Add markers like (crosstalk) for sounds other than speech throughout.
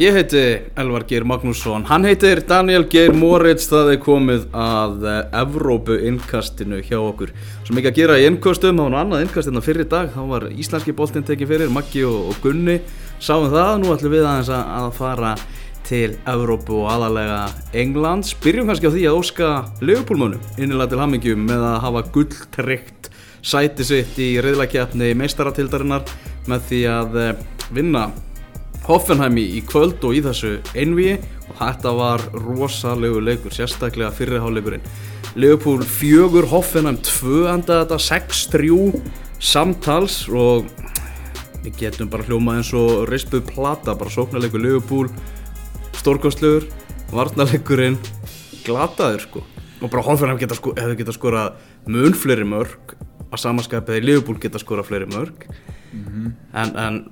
Ég heiti Elvar Geir Magnússon, hann heitir Daniel Geir Moritz, það er komið að Evrópu innkastinu hjá okkur. Svo mikið að gera í innkastum, það var nú annað innkast hérna fyrir dag, þá var íslenski boltinn tekið fyrir, Maggi og, og Gunni. Sáum það, nú ætlum við aðeins að, fara til Evrópu og aðalega Englands. Byrjum kannski á því að óska Leopoldmönnum innilega til hammingjum með að hafa gulltryggt sæti sitt í reyðlakjapni meistaratildarinnar með því að eh, vinna Hoffenheim í kvöld og í þessu einvíi og þetta var rosalegu leikur, sérstaklega fyrirháleikurinn. Leopold fjögur, Hoffenheim tvö enda þetta, 6-3 samtals og við getum bara hljómað eins og rispuð plata, bara sóknarleikur Leopold, stórkostlegur, varnarleikurinn, glataður sko. Og bara Hoffenheim geta sko, hefur geta skorað mun fleiri mörg, að samanskapið í Leopold geta skorað fleiri mörg, mm -hmm. en, en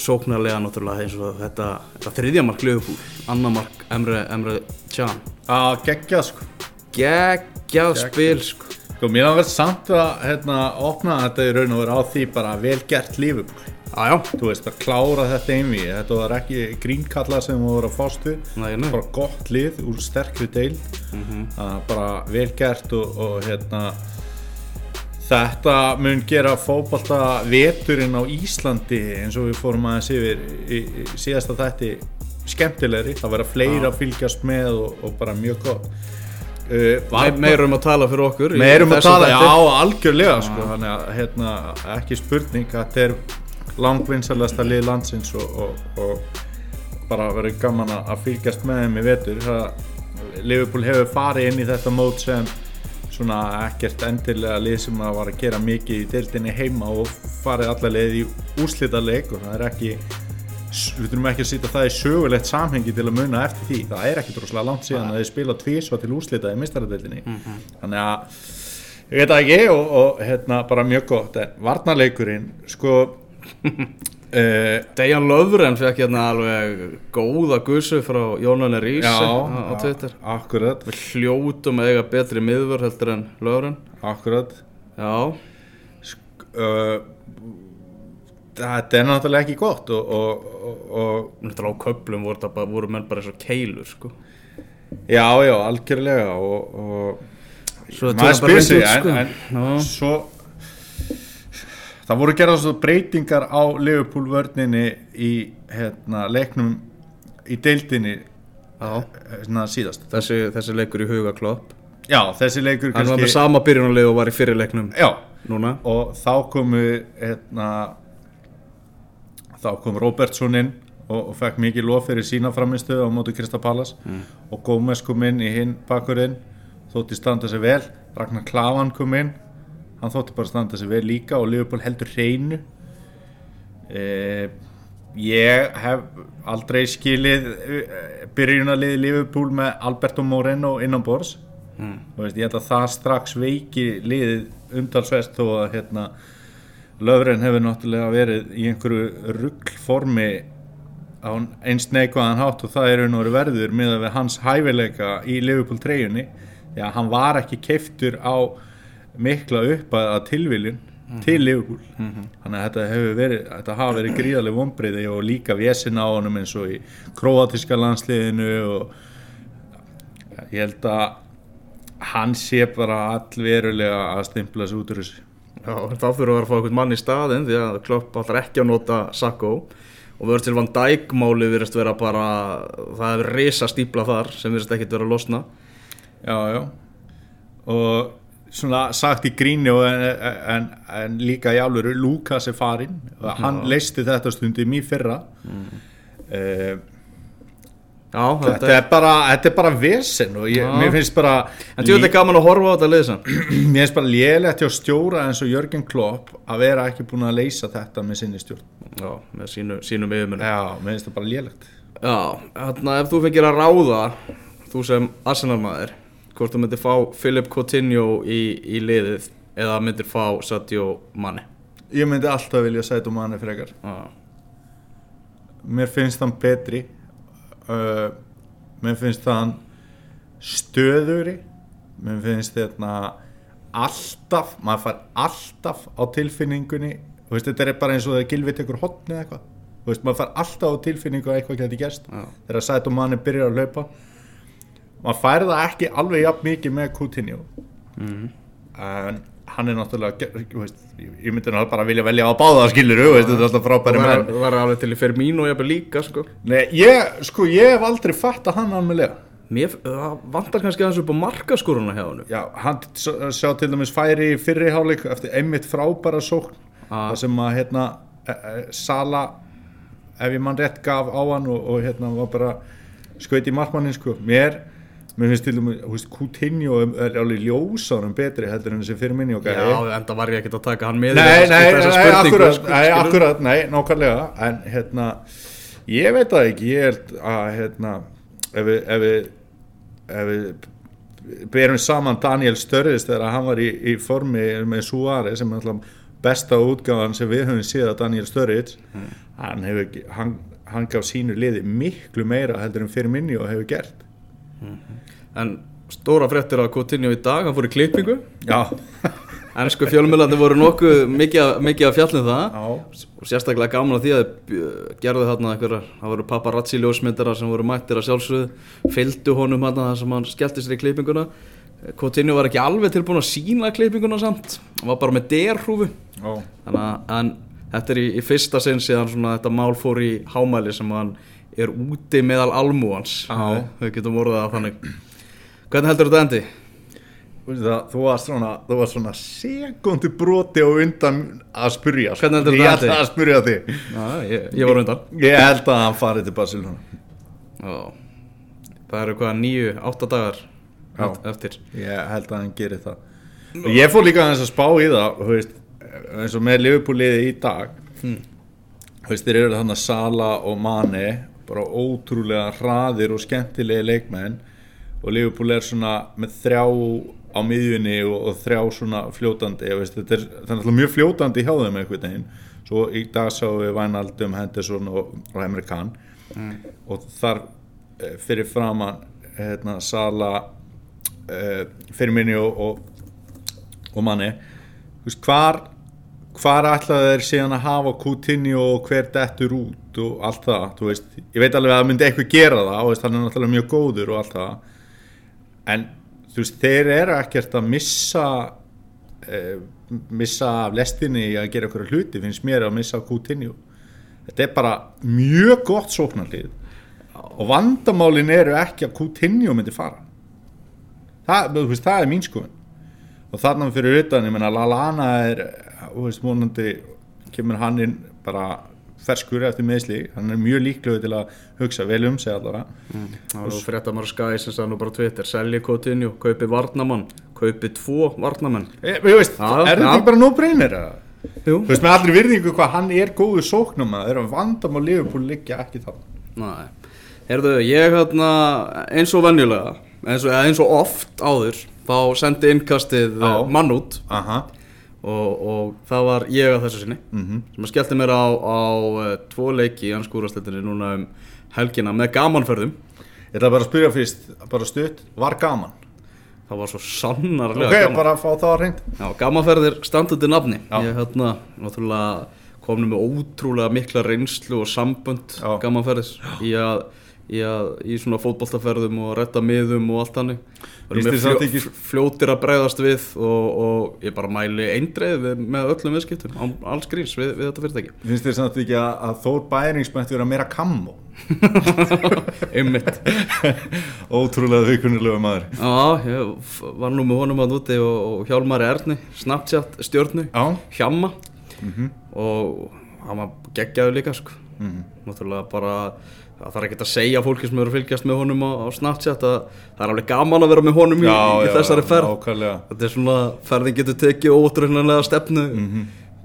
sóknarlega náttúrulega eins og þetta, þetta þriðja mark Liverpool, annar mark Emre, Emre Can. Að gegja sko. Geggjað spil sko. Sko mér hafa verið samt að hérna opna þetta í raun og vera á því bara vel gert Liverpool. Aðjá þú veist að klára þetta einvi þetta var ekki grínkalla sem þú voru að fást við. Nei. bara gott lið úr sterkri deil mm bara vel gert og, og hérna Þetta mun gera fókbalta veturinn á Íslandi eins og við fórum aðeins yfir í, í síðasta þætti skemmtilegri, það verða fleira að fylgjast með og, og bara mjög gott. Uh, Me, meirum að tala fyrir okkur Meirum að tala, já algjörlega sko, þannig að hérna, ekki spurning þetta er langvinnsalasta lið landsins og, og, og bara verður gaman að fylgjast með þeim í vetur. Liverpool hefur farið inn í þetta mót sem svona ekkert endilega lið sem að var að gera mikið í deildinni heima og farið allar leið í úrslita leik og það er ekki við þurfum ekki að sýta það í sögulegt samhengi til að muna eftir því, það er ekki droslega langt síðan að þið spila tvísva til úrslita í mistaradeildinni þannig að ég veit það ekki og, og hérna bara mjög gott en varnarleikurinn sko (laughs) uh, Dejan Löfren fekk hérna alveg góða gussu frá Jónanni Rís já, á, á Twitter. Akkurat. Við hljótum að eiga betri miðvör heldur en Löfren. Akkurat. Já, uh, þetta er náttúrulega ekki gott og, og, og, og náttúrulega á köplum voru, það bara, voru menn bara eins og keilur sko. Já, já, algjörlega og, og Svo maður spyr sig en, sko. en Já. svo það voru gerað svo breytingar á Liverpool vörninni í hérna, leiknum í deildinni svona, síðast. Þessi, þessi leikur í huga klopp. Já, þessi leikur Hann var með sama byrjunarlið og var í fyrirleiknum já, núna. Og þá komu hérna, þá kom Robertson inn og, og fekk mikið lof fyrir sína framistöðu á mótu Krista Pallas og Gómez kom inn í hinn bakurinn þótti standa sig vel. Ragnar Klavan kom inn hann þótti bara standa sig vel líka og Liverpool heldur hreinu. Eh, ég hef aldrei skilið eh, byrjunarliði Liverpool með Alberto Moreno innan bors Þú veist, ég held að það strax veiki liðið umtalsvest þó að hérna, löfren hefur náttúrulega verið í einhverju ruggformi á einst neikvæðan hátt og það er veru verður með að hans hæfileika í Liverpool treyjunni já, hann var ekki keiftur á mikla upp að tilviljun til Liverpool. Þannig að þetta hefur verið þetta hafa verið gríðarlega vonbreiði og líka vjesin á honum eins og í króatíska landsliðinu og ég held að hann sé bara allverulega að stimpla sig út úr þessu. Já, þá þurfum við að fá einhvern mann í staðinn því að klopp allar ekki að nota Sakko og Virgil van Dijk máli virðist vera bara það er risa stípla þar sem virðist ekkit vera að losna. Já, já. Og svona sagt í gríni og en, en, en líka í alvöru Lukas er farinn. Hann leisti þetta stundum í fyrra. Mm. Já, þetta, er bara, þetta er bara vesen og ég, Já. mér finnst bara En tjóðlega gaman að horfa á þetta liðsan (clears throat) mér finnst bara lélegt hjá stjóra eins og Jörgen Klopp að vera ekki búin að leysa þetta með sinni stjórn. Já, með sínu, sínum yfirmunum já, mér finnst það bara lélegt. Já, hérna ef þú fengir að ráða þú sem Arsenal maður hvort þú myndir fá Philip Coutinho í, í liðið eða myndir fá Sadio Mane. Ég myndi alltaf vilja um hann frekar. Já, mér finnst hann betri uh, mér finnst hann stöðuri mér finnst þetta alltaf, maður fær alltaf á tilfinningunni veist, þetta er bara eins og það er gilvið tekur hotni eða eitthvað. Maður fær alltaf á tilfinningu að eitthvað geti gerst Já. þegar Saito Mane byrjar að hlaupa maður fær það ekki alveg jafn mikið með Coutinho Mhm. en hann er náttúrulega þú veist, ég myndi náttúrulega bara vilja velja á báða skilur, veist, þetta er alltaf frábæri Það menn var, var alveg til í Fermín og jafnvel líka sko. Nei, ég, sko, ég hef aldrei fatt að hann alveglega Mér það vantar kannski aðeins upp á markaskoruna hjá hann Já, hann s- sjá til dæmis færi í fyrri hálfleik eftir einmitt frábæra sókn Ah. það sem að hérna e, e, Sala ef ég mann rétt gaf á hann og, og hérna var bara skaut í markmannin sko mér, mér finnst til dæmis þú veist, Coutinho er alveg ljósarum betri heldur en þessi fyrir minni og gæði Já, enda var ég ekkert að taka hann með í Nei, nei, nei, akkurat, sko, nei, akkurat, nei, nákvæmlega. En hérna, ég veit það ekki ég held að hérna ef við ef við, ef við berum saman Daniel Störðis þegar hann var í, í formi með Suárez sem er alltaf besta útgáðan sem við höfum séð að Daniel Störðis hann, hefur, hann, hann gaf sínu liði miklu meira heldur en fyrir minni og hefur gert En stóra fréttir að Coutinho í dag, hann fór í klippingu. Já, (laughs) Ennsku fjölmjölandi voru nokkuð mikið, að- mikið að fjallum það já, og sérstaklega gaman að því að gerðu þarna einhverjar, það voru paparazzi ljósmyndara sem voru mættir að sjálfsögðu. Fylgdu honum hann þar sem hann skellti sér í klippinguna. Coutinho var ekki alveg tilbúin að sína klippinguna samt, hann var bara með derhúfu. Já þannig að en, þetta er í, í fyrsta sinn síðan svona þetta mál fór í hámæli sem hann er úti meðal almúans við getum orðað það þannig hvernig heldur þetta endi? Þú varst svona, þú varst svona sekundi broti á undan að spyrja sko. Hvernig heldur Ég þetta endi? að spyrja þig Já, ég, ég var undan Ég held að hann farið til Barcelona Já. það eru hvað nýju, átta dagar Já. eftir Ég held að hann gerir það Og ég fór líka aðeins að spá í það veist, eins og með Liverpool-liði í dag Hmm. Veist, þeir eru þannig Sala og Mane bara ótrúlega hraðir og skemmtilegi leikmenn og Liverpool er svona með þrjá á miðjunni og, og þrjá svona fljótandi veist, þetta er, það er náttúrulega mjög fljótandi hjá þeim einhvern veginn. Svo í dag sáum við Wijnaldum, Henderson og, og Emre Can og þar eh, fyrir framan hérna, Sala uh, fyrir minni og, og, og manni veist, hvar hvar ætlaði þeir síðan að hafa Coutinho og hver dettur út og allt það, þú veist, ég veit alveg að það myndi eitthvað gera það, þú veist, hann er náttúrulega mjög góður og allt það en þú veist, þeir eru ekkert að missa eh, missa af lestinni að gera okkur hluti, finnst mér að missa Coutinho. Þetta er bara mjög gott sóknarlið og vandamálin eru ekki að Coutinho myndi fara. Það, veist, það er mín skoðun. Og þarna fyrir utan, ég menna Lallana er, þú veist, vonandi kemur hann inn bara ferskur eftir meðsli, hann er mjög líklegur til að hugsa vel um sig allavega. Það var fréttamar Skye sem sagði nú bara Twitter selji Coutinho, kaupi varnamann kaupi tvo varnamenn e, ég veist, Já, er þetta ekki bara no eða? Jú. þú veist, með allri virðingu hvað hann er góður sóknum að þeirra vandam og Liverpool liggja ekki það Nei, heyrðu, ég hérna eins og venjulega eins og, eins og oft áður þá sendi innkastið uh, mann út. Aha, og, og það var ég að þessu sinni mhm sem að skellti mér á, á uh, tvo leiki í hans skúrasleitinni núna um helgina með gamanferðum Ég ætla bara að spyrja fyrst, bara stutt, var gaman? það var svo sannarlega Ok, gaman bara að fá það að reynd. Já, gamanferðir standundi nafni Já. ég hérna, náttúrulega komnum með ótrúlega mikla reynslu og sambönd Já. gamanferðis í að í, að, í svona fótboltaferðum og retta miðum og allt samt ekki- fljótir að bregðast við og, og ég bara mæli eindreið með öllum viðskiptum alls gríns við, við þetta fyrirtæki. Finnst þér samt ekki að, að Þór Bæringsmætt vera meira kammo? (laughs) einmitt. (laughs) Ótrúlega vikunulegu maður. Já, ég var nú með honum að úti og, og Hjálmari Erni, Snapchat stjórnu, Hjamma. Mhm, og hann var geggjaður líka sko. Mhm. Náttúrulega bara, það þarf ekki að segja fólki sem eru að fylgjast með honum á, á Snapchat að það er alveg gaman að vera með honum í, í þessari ferð. Ákvæðlega. Þetta er svona, ferðin getur tekið ótrúinlega stefnu Mhm.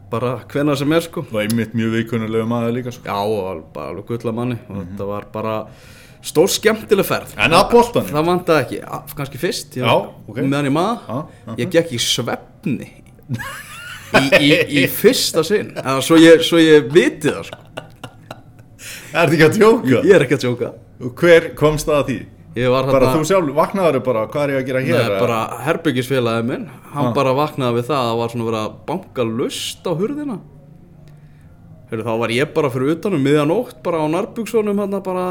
bara hvenær sem er sko. Og einmitt mjög vikunulegu maður líka sko. Já, alveg- bara alveg gulla manni og þetta var bara stór skemmtileg ferð. En að boltanum? Það vantaði ekki, ja, kannski fyrst Já, ok. meðan ég maður Já, já. ég gekk í svefni (laughs) í, í, í fyrsta sinn eða svo ég, svo ég viti það sko. Er þetta ekki að tjóka? ég er ekki að tjóka Og hver komst það að því? ég var Bara hérna þú sjálf, vaknaður bara, hvað er ég að gera hér? Nei, bara herbyggisfélagi minn hann Já. bara vaknaði við það að það var svona verið að banka lust á hurðina Heyrðu, þá var ég bara fyrir utanum miðjanótt bara á nærbuksunum hann bara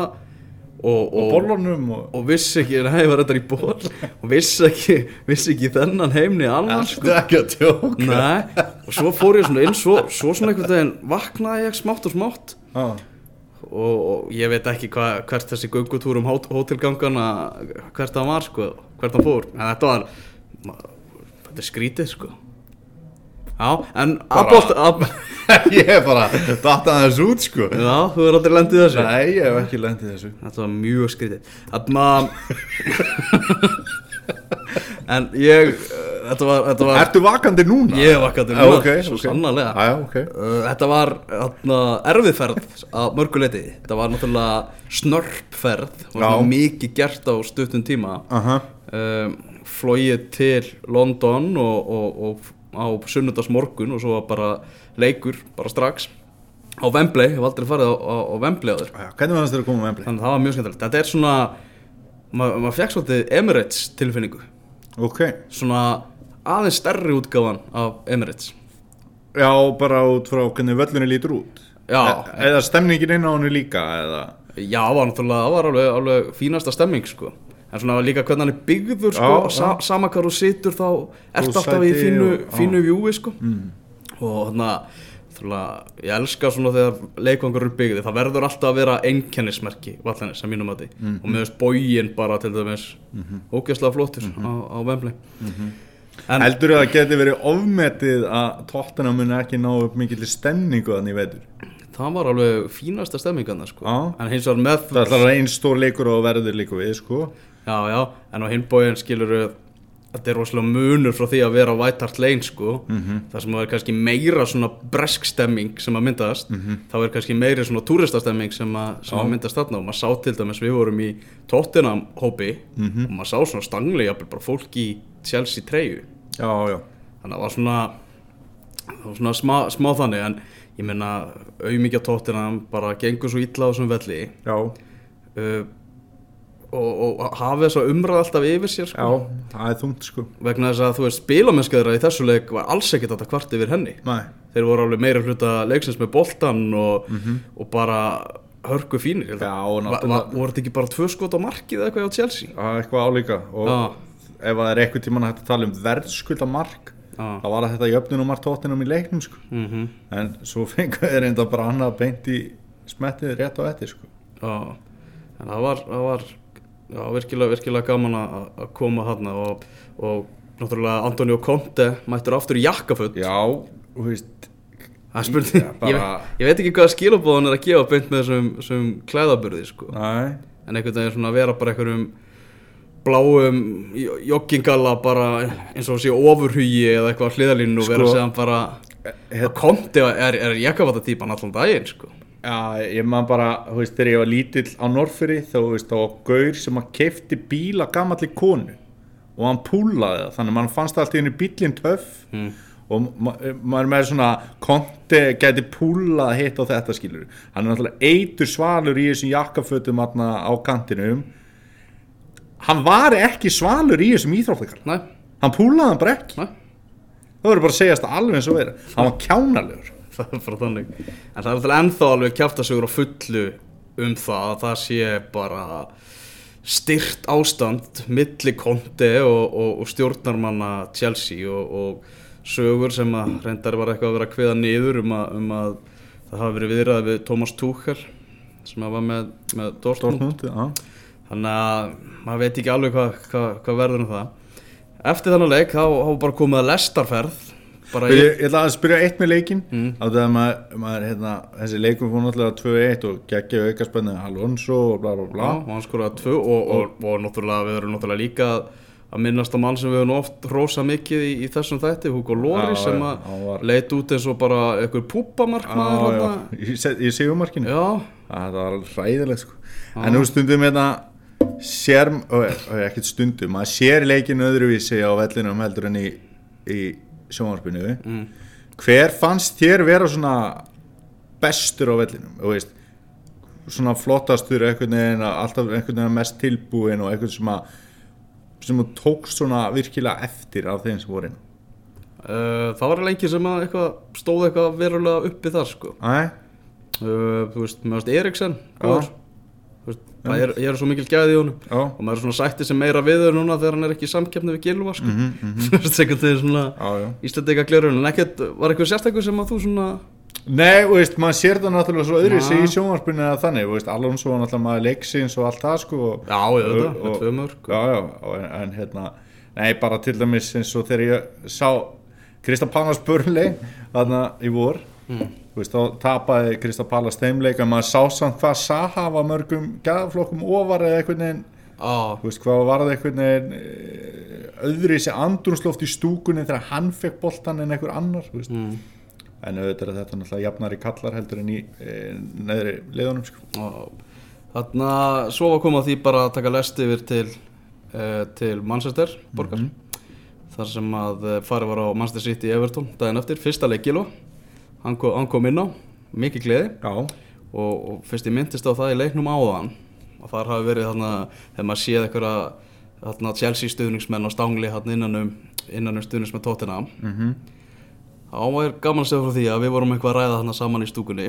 og, og og, bollunum og og vissi ekki, (laughs) nei, var þetta í ból og vissi ekki, vissi ekki þennan heimni annan sko. Er ekki að tjóka Nei, og svo fór ég svona inn svo, svo svona einhvern veginn vaknaði ég smátt og smátt ah. Og, og ég veit ekki hva, hvert þessi göngutúr um hót, hótelgangana hvert það var sko, hvert hann fór. En þetta var þetta er skrítið sko. Já, en að Bara- bolt að, (laughs) Ég er bara datta aðeins út sko. Já, þú er aldrei lendið þessu? Nei, ég hef ekki lendið þessu. Þetta var mjög skrítið. Þarna (laughs) en ég uh, þetta var, þetta var Ertu vakandi núna? Ég er vakandi núna, ok, svo ok. sannarlega. Já, já, ok. Uh, Þetta var þarna, erfiðferð að mörguleiti Þetta var náttúrulega snörpferð mikið gert á stuttum tíma. Aha, um, Flóið til London og, og, og á sunnudags morgun og svo bara leikur bara strax. Á Wembley, ég hef aldrei farið á, á, á Wembley áður. Já, hvernig var það að koma með embli? þannig að það var mjög skemmtilegt. Þetta er svona, maður ma fekk svolítið Emirates tilfinningu Ok. Svona aðeins stærri útgáfan af Emirates. Já, bara út frá hvernig völlunni lítur út. Já. E Eða stemningin inn á henni líka eða? Já, það var náttúrulega, það var alveg, alveg fínasta stemming sko. En svona líka hvernig hann er byggður sko. Já, sa, Sama hvar þú situr þá Góð alltaf í fínu, já. fínu vjúi sko. Mm. Og þannig að Ég elska svona þegar leikvangur eru byggði Það verður alltaf að vera einkennismerki Vallanis að mínum að því Mhm. Og með þess bógin bara til dæmis Ógeðslega flottur Mhm. á, á Wembley. En Heldur það geti verið ofmetið að tóttina muni ekki ná upp mikill stemningu þannig veitur það var alveg fínasta stemmingan sko. En hins vegar með Það að einn stór leikur og verður líka við sko. Já, já, en á hinbóin skilur þetta er rosalega munur frá því að vera á White Hart Lane sko. Það sem er kannski meira svona bresk stemming sem að myndast þá er kannski meiri svona túristastemming sem, að, sem að myndast þarna. Og maður sá til dæmis við vorum í Tottenham hópi og maður sá svona stangli jafnvel bara fólk í Chelsea já þannig að það var svona, það var svona smá, smá þannig. En ég meina auðmikið Tottenham bara gengur svo illa á þessum velli. Já, uh, og, og hafi þess að umræða alltaf yfir sér sko. já, það er þungt sko. Vegna þess að þú veist spilamennskaðra í þessu leik var alls ekkert þetta kvart yfir henni. Nei, þeir voru alveg meira hluta leiksins með boltan og, og bara hörku fínir Já, náttúrulega- voru þetta ekki bara tvö skot á markið eða eitthvað hjá Chelsea? Það er eitthvað álíka. Og Já. ef það er eitthvað tíman að að tala um verðskulda mark Já. þá var það þetta jöfnunum mark tóttinum í leiknum sko. Mm en svo fengu þeir enda bara annað beint í smettið rétt á eftir sko. Já, en það var, það var já, virkilega, virkilega gaman að að koma þarna og, og náttúrulega Antonio Conte mættur aftur í jakkaföld Já, þú veist Það spurning, Já, bara- ég, ég veit ekki hvaða skilabóðan er að gefa beint með þessum, þessum klæðaburði sko. En einhvern veginn svona að vera bara einhverjum bláum jo- joggingalla bara eins og sé ofurhugi eða eitthvað á hliðalínu og vera Sko, séðan bara hérna- Conte er, er jakkafata típan allan daginn sko. Já, ég man bara, þú veist, þegar ég var lítill á Norfyri þá, þú veist, þá var gaur sem að keifti bíla gamalli konu og hann púlaði það, þannig að mann fannst alltaf inn í bílinn töff Mm. og ma maður með svona konti gæti púlað hitt á þetta skilur hann er náttúrulega eitur svalur í þessum jakkafötum aðna á kantinum. Hann var ekki svalur í þessum íþróttakar Nei, hann púlaði hann bara ekki. Nei. Það verður bara að segjast alveg eins og vera hann var kjánalegur það er bara þannig. En það er alltaf ennþá alveg kjáftasugur á fullu um það að það sé bara styrt ástand milli konti og, og, og stjórnarmanna Chelsea og, og sögur sem að reyndar var eitthvað að vera að kveða niður um að, um að það hafi verið viðræði við Thomas Tuchel sem að var með, með Dortmund. Dortmund, þannig að maður veit ekki alveg hvað hva, hva verður um það. Eftir þannig leik þá hafa bara komið að lestarferð Ég, ég ætla að spyrja eitt með leikin mm. á það að maður, maður hérna, þessi leikum fór náttúrulega 2-1 og geggja aukarspennu Alonso og bla bla Já, bla og hann skoraði tvö og, og, og, náttúrulega við erum náttúrulega líka að- minnast á mann sem við höfum oft rosa mikið í, í þessum þætti, Hugo Lóri Já, sem að leit út eins og bara einhver púpamarkmaður í, sigumarkinu það var alveg hræðilegt sko. en nú stundum hérna sér, og, og ekkert stundum maður sér leikin öðruvísi á vellinum heldur en í, í sjónvarpinu mm. hver fannst þér vera svona bestur á vellinum? Veist svona flottastur einhvern veginn að- alltaf einhvern veginn mest tilbúin og einhvern sem að sem þú tókst svona virkilega eftir af þeim sem voru inn uh, það var lengi sem að eitthvað, stóð eitthvað verulega uppi þar sko. Æ, uh, þú veist, með veist Eriksen góður það er, ég er svo mikil gæði í honum. Já, og maður er svona sætti sem meira viður núna þegar hann er ekki í samkeppni við Gilva sko. (laughs) þú veist, einhvern veginn svona Íslandika glörun, en ekkert, var eitthvað sérstakur sem að þú svona Nei, veist, maður sér það náttúrulega svo öðru sig í sjónvarpinu eða þannig, veist, Alonso var náttúrulega maður leiksins og allt það sko og, Já, ég veit það, með tvö mörg Já, já, en, en hérna Nei, bara til dæmis eins og þegar ég sá Kristapanas Burnley þarna í vor Mm. veist, þá tapaði Kristapalas þeimleik en maður sá samt hvað Saha var mörgum gæðaflokkum ofar eða einhvern veginn þú veist, hvað var það einhvern veginn eh, öðri þessi andrúnsloft í stúkunni þegar hann fekk boltan en einhver annar mm. en auðvitað er þetta náttúrulega jafnari kallar heldur en í e, neðri leiðunum sko. Já. Þarna, svo var komað því bara að taka lest yfir til, uh, til Manchester borgar þar sem að farið var á Manchester City Everton daginn eftir, fyrsta leikilo hann, kom- hann kom inn á, mikið gleði. Og, og fyrst ég myndist á það í leiknum áðan og þar hafi verið þarna þegar maður séð þarna Chelsea stuðningsmenn á stangli innan um, um stuðningsmenn Tottenham. Mm þá var gaman að segja frá því að við vorum eitthvað að ræða þarna saman í stúkunni.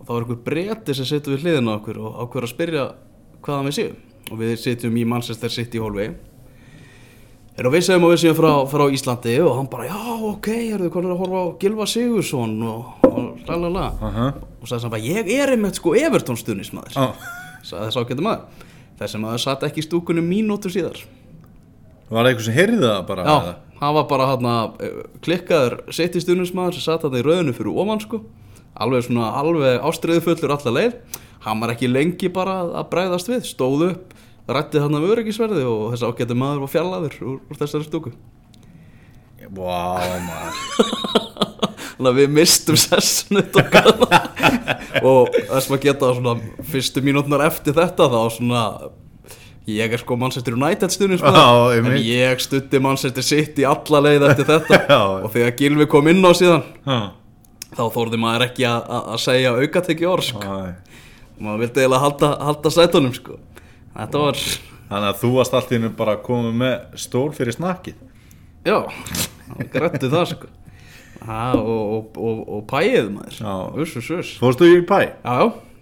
Og þá var einhver breti sem situr við hliðina á okkur og ákveður að spyrja hvaðan við séum. Og við sitjum í Manchester City hólfi erum við segjum að við séum frá, frá Íslandi og hann bara já ok, erum við konar að horfa á Gilva Sigursson og, og lalala Aha. og sagði hann bara ég er einmitt sko Everton stuðnismæður Já. sagði þess ágættu maður þessi maður satt ekki í stúkunni mínútur síðar Var það eitthvað sem heyrði það bara? Já, eða? hann var bara hann klikkaður sitt í stundismæður sem satt hann í rauðinu fyrir ofan sko alveg svona, alveg ástriðufullur alla leið hann var ekki lengi bara að bregðast við stóð upp, rætti hann af öryggisverði og þessi ágættu maður var fjallaður úr, úr þessari stúku Vá, maður (laughs) þannig að við mistum sessinu (laughs) og þess maður geta svona fyrstu mínútnar eftir þetta þá svona ég er sko Manchester United stundismæður Já, en ég stutti Manchester City alla leið eftir þetta (laughs) Já. og þegar Gilvi kom inn á síðan Já. þá þórði maður ekki að- að að segja aukatekki orð sko. Æ. maður vildi eiginlega halda, halda sætunum sko. Þetta var Þannig að þú varst allt í hennu bara komið með stól fyrir snakkið já, grættu það sko. ha, og, og, og, og pæið maður Já. uss, uss, uss. Fórstu í pæ? já,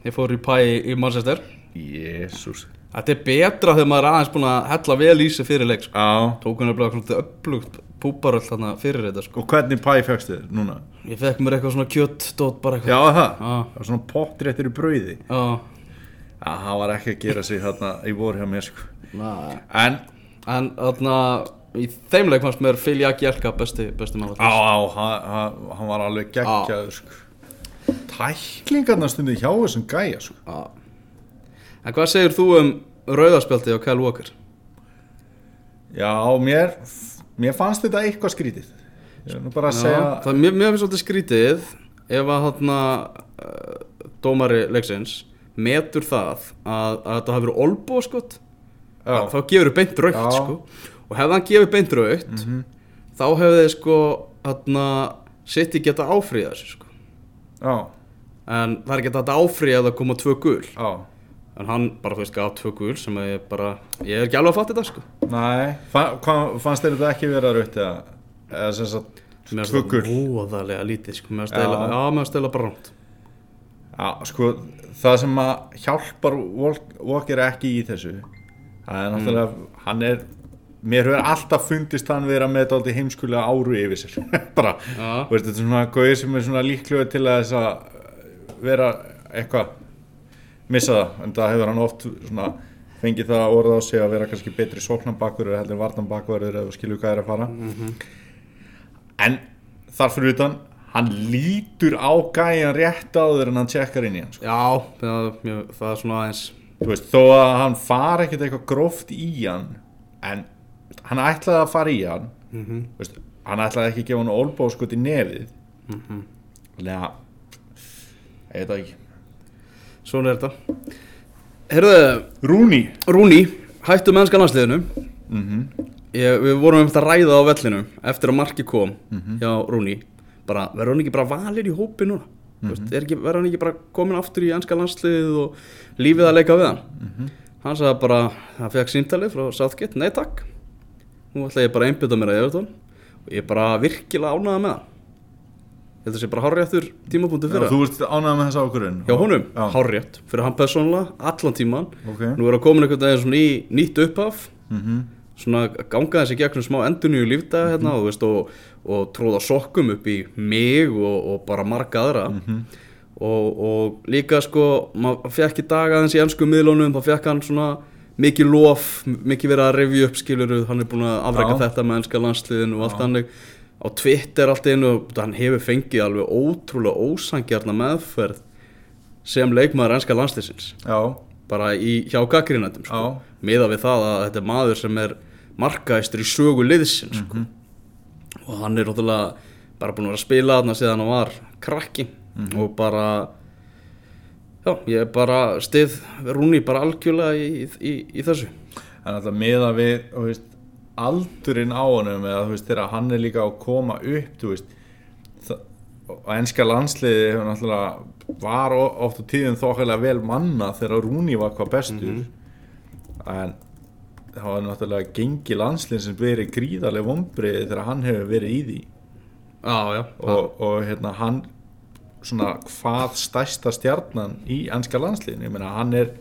ég fór í pæ í Manchester Jésús þetta er betra þegar maður er aðeins búin að hella vel í sig fyrir leik sko. Tók hann að svona upplugt púparöll þarna fyrir þetta sko. Og hvernig pæ fegstu þér núna? ég fekk mér eitthvað svona kjött dót bara eitthvað Já. Það svona pottréttir í brauði já, Já, það var ekki að gera sig þarna í vor hjá mér sko. En en þarna í þeim leik fannst mér Filja Gjelka besti, besti maður Á, á, hann, hann, hann var alveg geggjaður sko. Tæklingarnar stundi hjá þessum gæja sko. Já. En hvað segir þú um rauðarspjaldi á Kyle Walker? Já, mér, mér fannst þetta eitthvað skrítið að segja það mjög, mjög finnst svolítið skrítið ef að þarna uh, dómari leiksins metur það að, að þetta hafi verið olbóskot Já. þá gefur þau beint raukt sko. og hefði hann gefið beint raukt þá hefði þið sko sitt í geta áfríða þessu sko. Já, en það er hægt að áfríða að það koma tvö gul já en hann bara þú veist gaf tvö gul sem að ég bara ég er ekki alveg að fatta þetta sko. Nei, fa hvað, fannst þér þetta ekki vera raut eða, eða sem sagt Mér finnst það voðalega lítið sko. mér finnst það bara rámt Já, sko, það sem að hjálpar Walk- Walker ekki í þessu það er náttúrulega, hann er mér hefur alltaf fundist hann vera með þetta heimskulega áru yfir sér. (laughs) Bara, þú veist, þetta er svona gauðir sem er svona líklega til að þess að vera eitthvað missa það, en það hefur hann oft svona fengið það orða á sig að vera kannski betri sóknambakverður heldur en varnambakverður eða skilur hvað er að fara. En þar fyrir utan hann lítur á gæjan rétt áður en hann tjekkar inn í hann sko. já, það, mjög, það er svona aðeins Þú veist, þó að hann fara ekkert eitthvað gróft í hann en hann ætlaði að fara í hann mm Þú veist, hann ætlaði ekki að gefa hann olbóskot í nefið. Mhm. þannig að ég veit ekki. Svona er þetta. Herðu, Rúni. Rúni hættu mennskan landsliðinu. Mm ég, við vorum um þetta ræða á vellinu eftir að marki kom Mhm. hjá Rúni bara, verður hann ekki bara valin í hópi núna mm -hmm. er ekki, verður hann ekki bara komin aftur í ennska landsliðið og lífið að leika við hann Mhm. hann sagði bara, hann fekk síntalið frá Southgate, nei takk nú ætla ég bara að einbytta mér að Evertón og ég er bara virkilega ánæða með hann held að sé bara hárréttur tímapunktu Já, fyrir þú ert ánægð með þessa ákvörðun hjá honum, Já. hárrétt fyrir hann persónulega, allan tíman Ok. nú er að koma einhvern veginn í nýtt upphaf Mhm. Svona ganga þessi gegnum smá endurníu lífdaga hérna og, veist, og, og tróða sokkum upp í mig og, og bara marga aðra. Mhm. og, og líka sko maður fekk í dag aðeins í ennsku miðlunum þá fekk hann svona mikið lof mikið verið að revju upp skiluru hann er búin að afreka Já. þetta með ennska landsliðin og allt hannig á Twitter allt einu hann hefur fengið alveg ótrúlega ósangjarna meðferð sem leikmaður ennska landsliðsins. Já, bara í, hjá gaggrínættum sko. Miða við það að þetta er maður sem er markaðistur í sögu liðsin sko. Mhm. og hann er náttúrulega bara búin að vera að spila þarna síðan hann var krakki Mhm. og bara já, ég er bara stið Rúni bara algjörlega í, í, í þessu en alltaf meða við veist, aldurinn á honum eða veist, þegar hann er líka að koma upp þú veist og enska landsliði hefur náttúrulega var oft á tíðum þokkilega vel manna þegar Rúni var hvað bestur en það var náttúrulega gengi landslið sem verið gríðarlega vombriði þegar hann hefur verið í því. Já, já, og, og hérna hann svona hvað stærsta stjarnan í ennska landsliðinu, ég meina hann er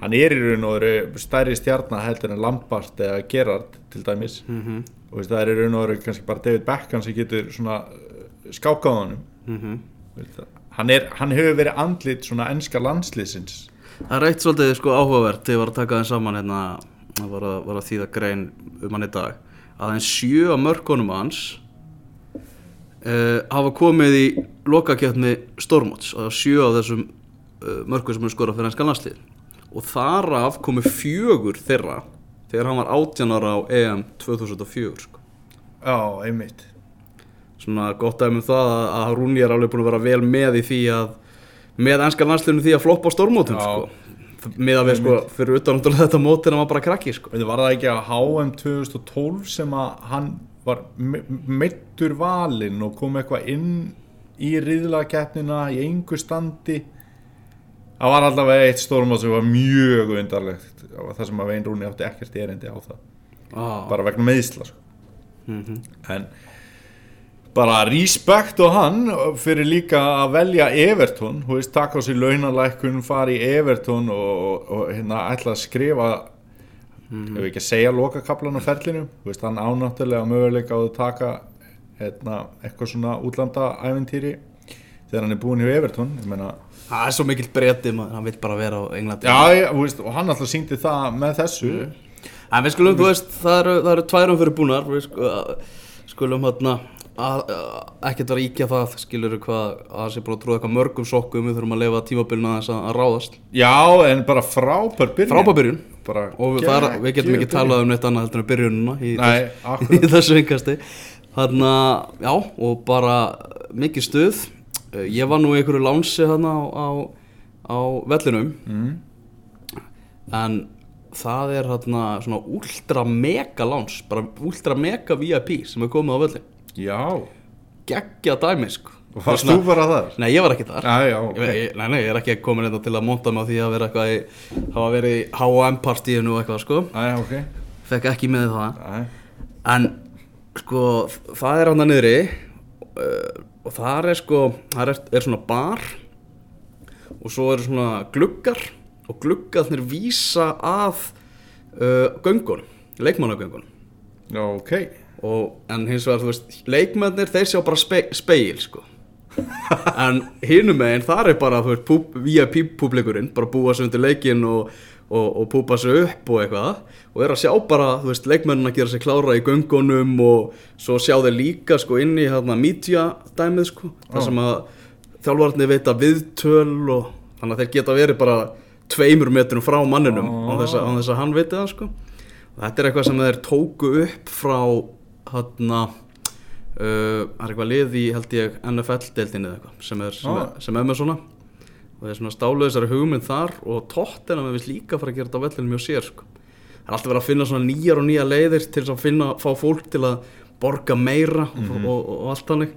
hann er í raun og veru stærri stjarnan heldur en Lampart eða Gerard til dæmis. Mhm. og veist, það er í raun og veru kannski bara David Beckham sem getur svona uh, skákað honum. Veist það, hann, er, hann hefur verið andlit svona ennska landsliðsins. Það er eitt svolítið sko áhugavert þegar ég var að taka þeim saman hérna það var að, var að þýða grein um hann í dag að þeim sjö af mörkunum hans uh, hafa komið í lokakjöfni Stormots og sjö af þessum uh, mörkum sem er skorað fyrir ennska landslið og þar af komu fjögur þeirra þegar hann var 18 ára á EM 2004 sko. já, einmitt svona gott dæmi um það að, að Rúni er alveg búin að vera vel með í því að með ennska landsliðinu því að floppa á Stormotum Já. sko. Með að við sko fyrir utan þetta mót en hann var bara krakki sko. Var það ekki að HM 2012 sem að hann var meittur valinn og kom eitthvað inn í riðlakeppnina í engu standi það var allavega eitt stórmátt sem var mjög undarlegt það sem að Vein Rúni átti ekkert erindi á það ah. bara vegna meðsla sko. mm en bara respekt á hann fyrir líka að velja Everton, hú veist, taka á sig launalækkun, fara í Everton og, og, og hérna ætla að skrifa ef ekki að segja lokakaplan á ferlinu, hú veist, hann ánáttúrulega möguleika á að taka hérna, eitthvað svona útlanda-æventýri þegar hann er búinn hjá Everton ég meina, það er svo mikill breyti maður, hann vil bara vera á Englandi. Já, hú veist, og hann alltaf síndi það með þessu. En við skulum, þú veist, það eru, það eru tværum fyrir búnar við sku- skulum hérna ekkert vera að íkja það skilur hvað, að sé búin að trúða eitthvað mörgum sokkum við þurfum að lifa tímabilina þess að, að ráðast. Já, en bara frábær byrjun. Frábærbyrjun bara og við, það er, við getum ekki talað um neitt annað heldur en byrjunina í, Nei, þess, í þessu yngasti þannig að, já, og bara mikið stuð. Eh, ég var nú í einhverju lánsi hérna á, á, á vellinum. Mm. en það er hérna svona ultra mega láns bara ultra mega VIP sem er komið á völlin Já, geggja dæmi sko. Og Svona- þú bara þar? Nei, ég var ekki þar. Já, já, ok. Ég, nei, nei, ég er ekki komin hérna til að monta mig á því að vera eitthvað í, hafa verið í H&M partíinu og eitthvað sko. Æ, ok. Fekk ekki með það. Æ, en sko það er hann að niðri uh, og það er sko það er, er svona bar og svo eru svona gluggar og gluggarnir vísa að uh, göngunum, leikmannagöngunum. Já, ok og, en hins vegar þú veist leikmennir þeir sjá bara spe, speil sko. (laughs) En hinum meginn þar er bara þú veist púp, VIP públikurinn bara búa sig undir leikin og, og, og púpa sig upp og eitthvað. Og er að sjá bara þú veist leikmennin að gera sig klára í göngunum og svo sjá þeir líka sko inn í hérna media dæmið sko. Þar sem að þjálfarnir veita viðtöl og þannig að þeir geta verið bara tveimur metrum frá manninum að, á þess að hann veiti það sko. Þetta er eitthvað sem þeir tóku upp frá hérna uh, það er eitthvað lið í held ég NFL-deildinni eða eitthvað sem er, sem, Ah. er, sem er með svona. Og það er svona stálu þessari hugmynd þar og tóttina með viss líka fara að gera þetta á vellinum mjög sér sko. það er alltaf verið að finna svona nýjar og nýjar leiðir til að finna, fá fólk til að borga meira og, og, og, og allt hannig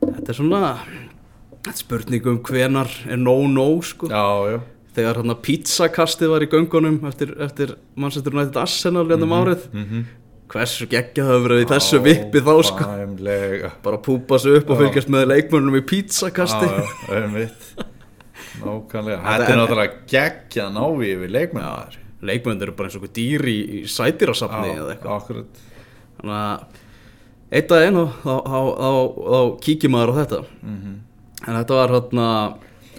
þetta er svona þetta er spurning um hvenar er no-no sko. Já, já. Þegar hérna pizzakastið var í göngunum eftir, eftir Manchester United Arsenal hérna um árið. Mhm. Hversu geggjað það verið í þessu vippi þá sko. Nákvæmlega bara púpa sig upp og fylgjast með leikmönnum í pizzakasti. Nákvæmlega. Þetta er náttúrulega geggjað návi yfir leikmenn leikmönnum eru bara eins og einhver dýr í, sætirasafni eða eitthvað. þannig að eitt að einu þá, þá, þá, þá kíkir maður á þetta. Mhm. en þetta var hérna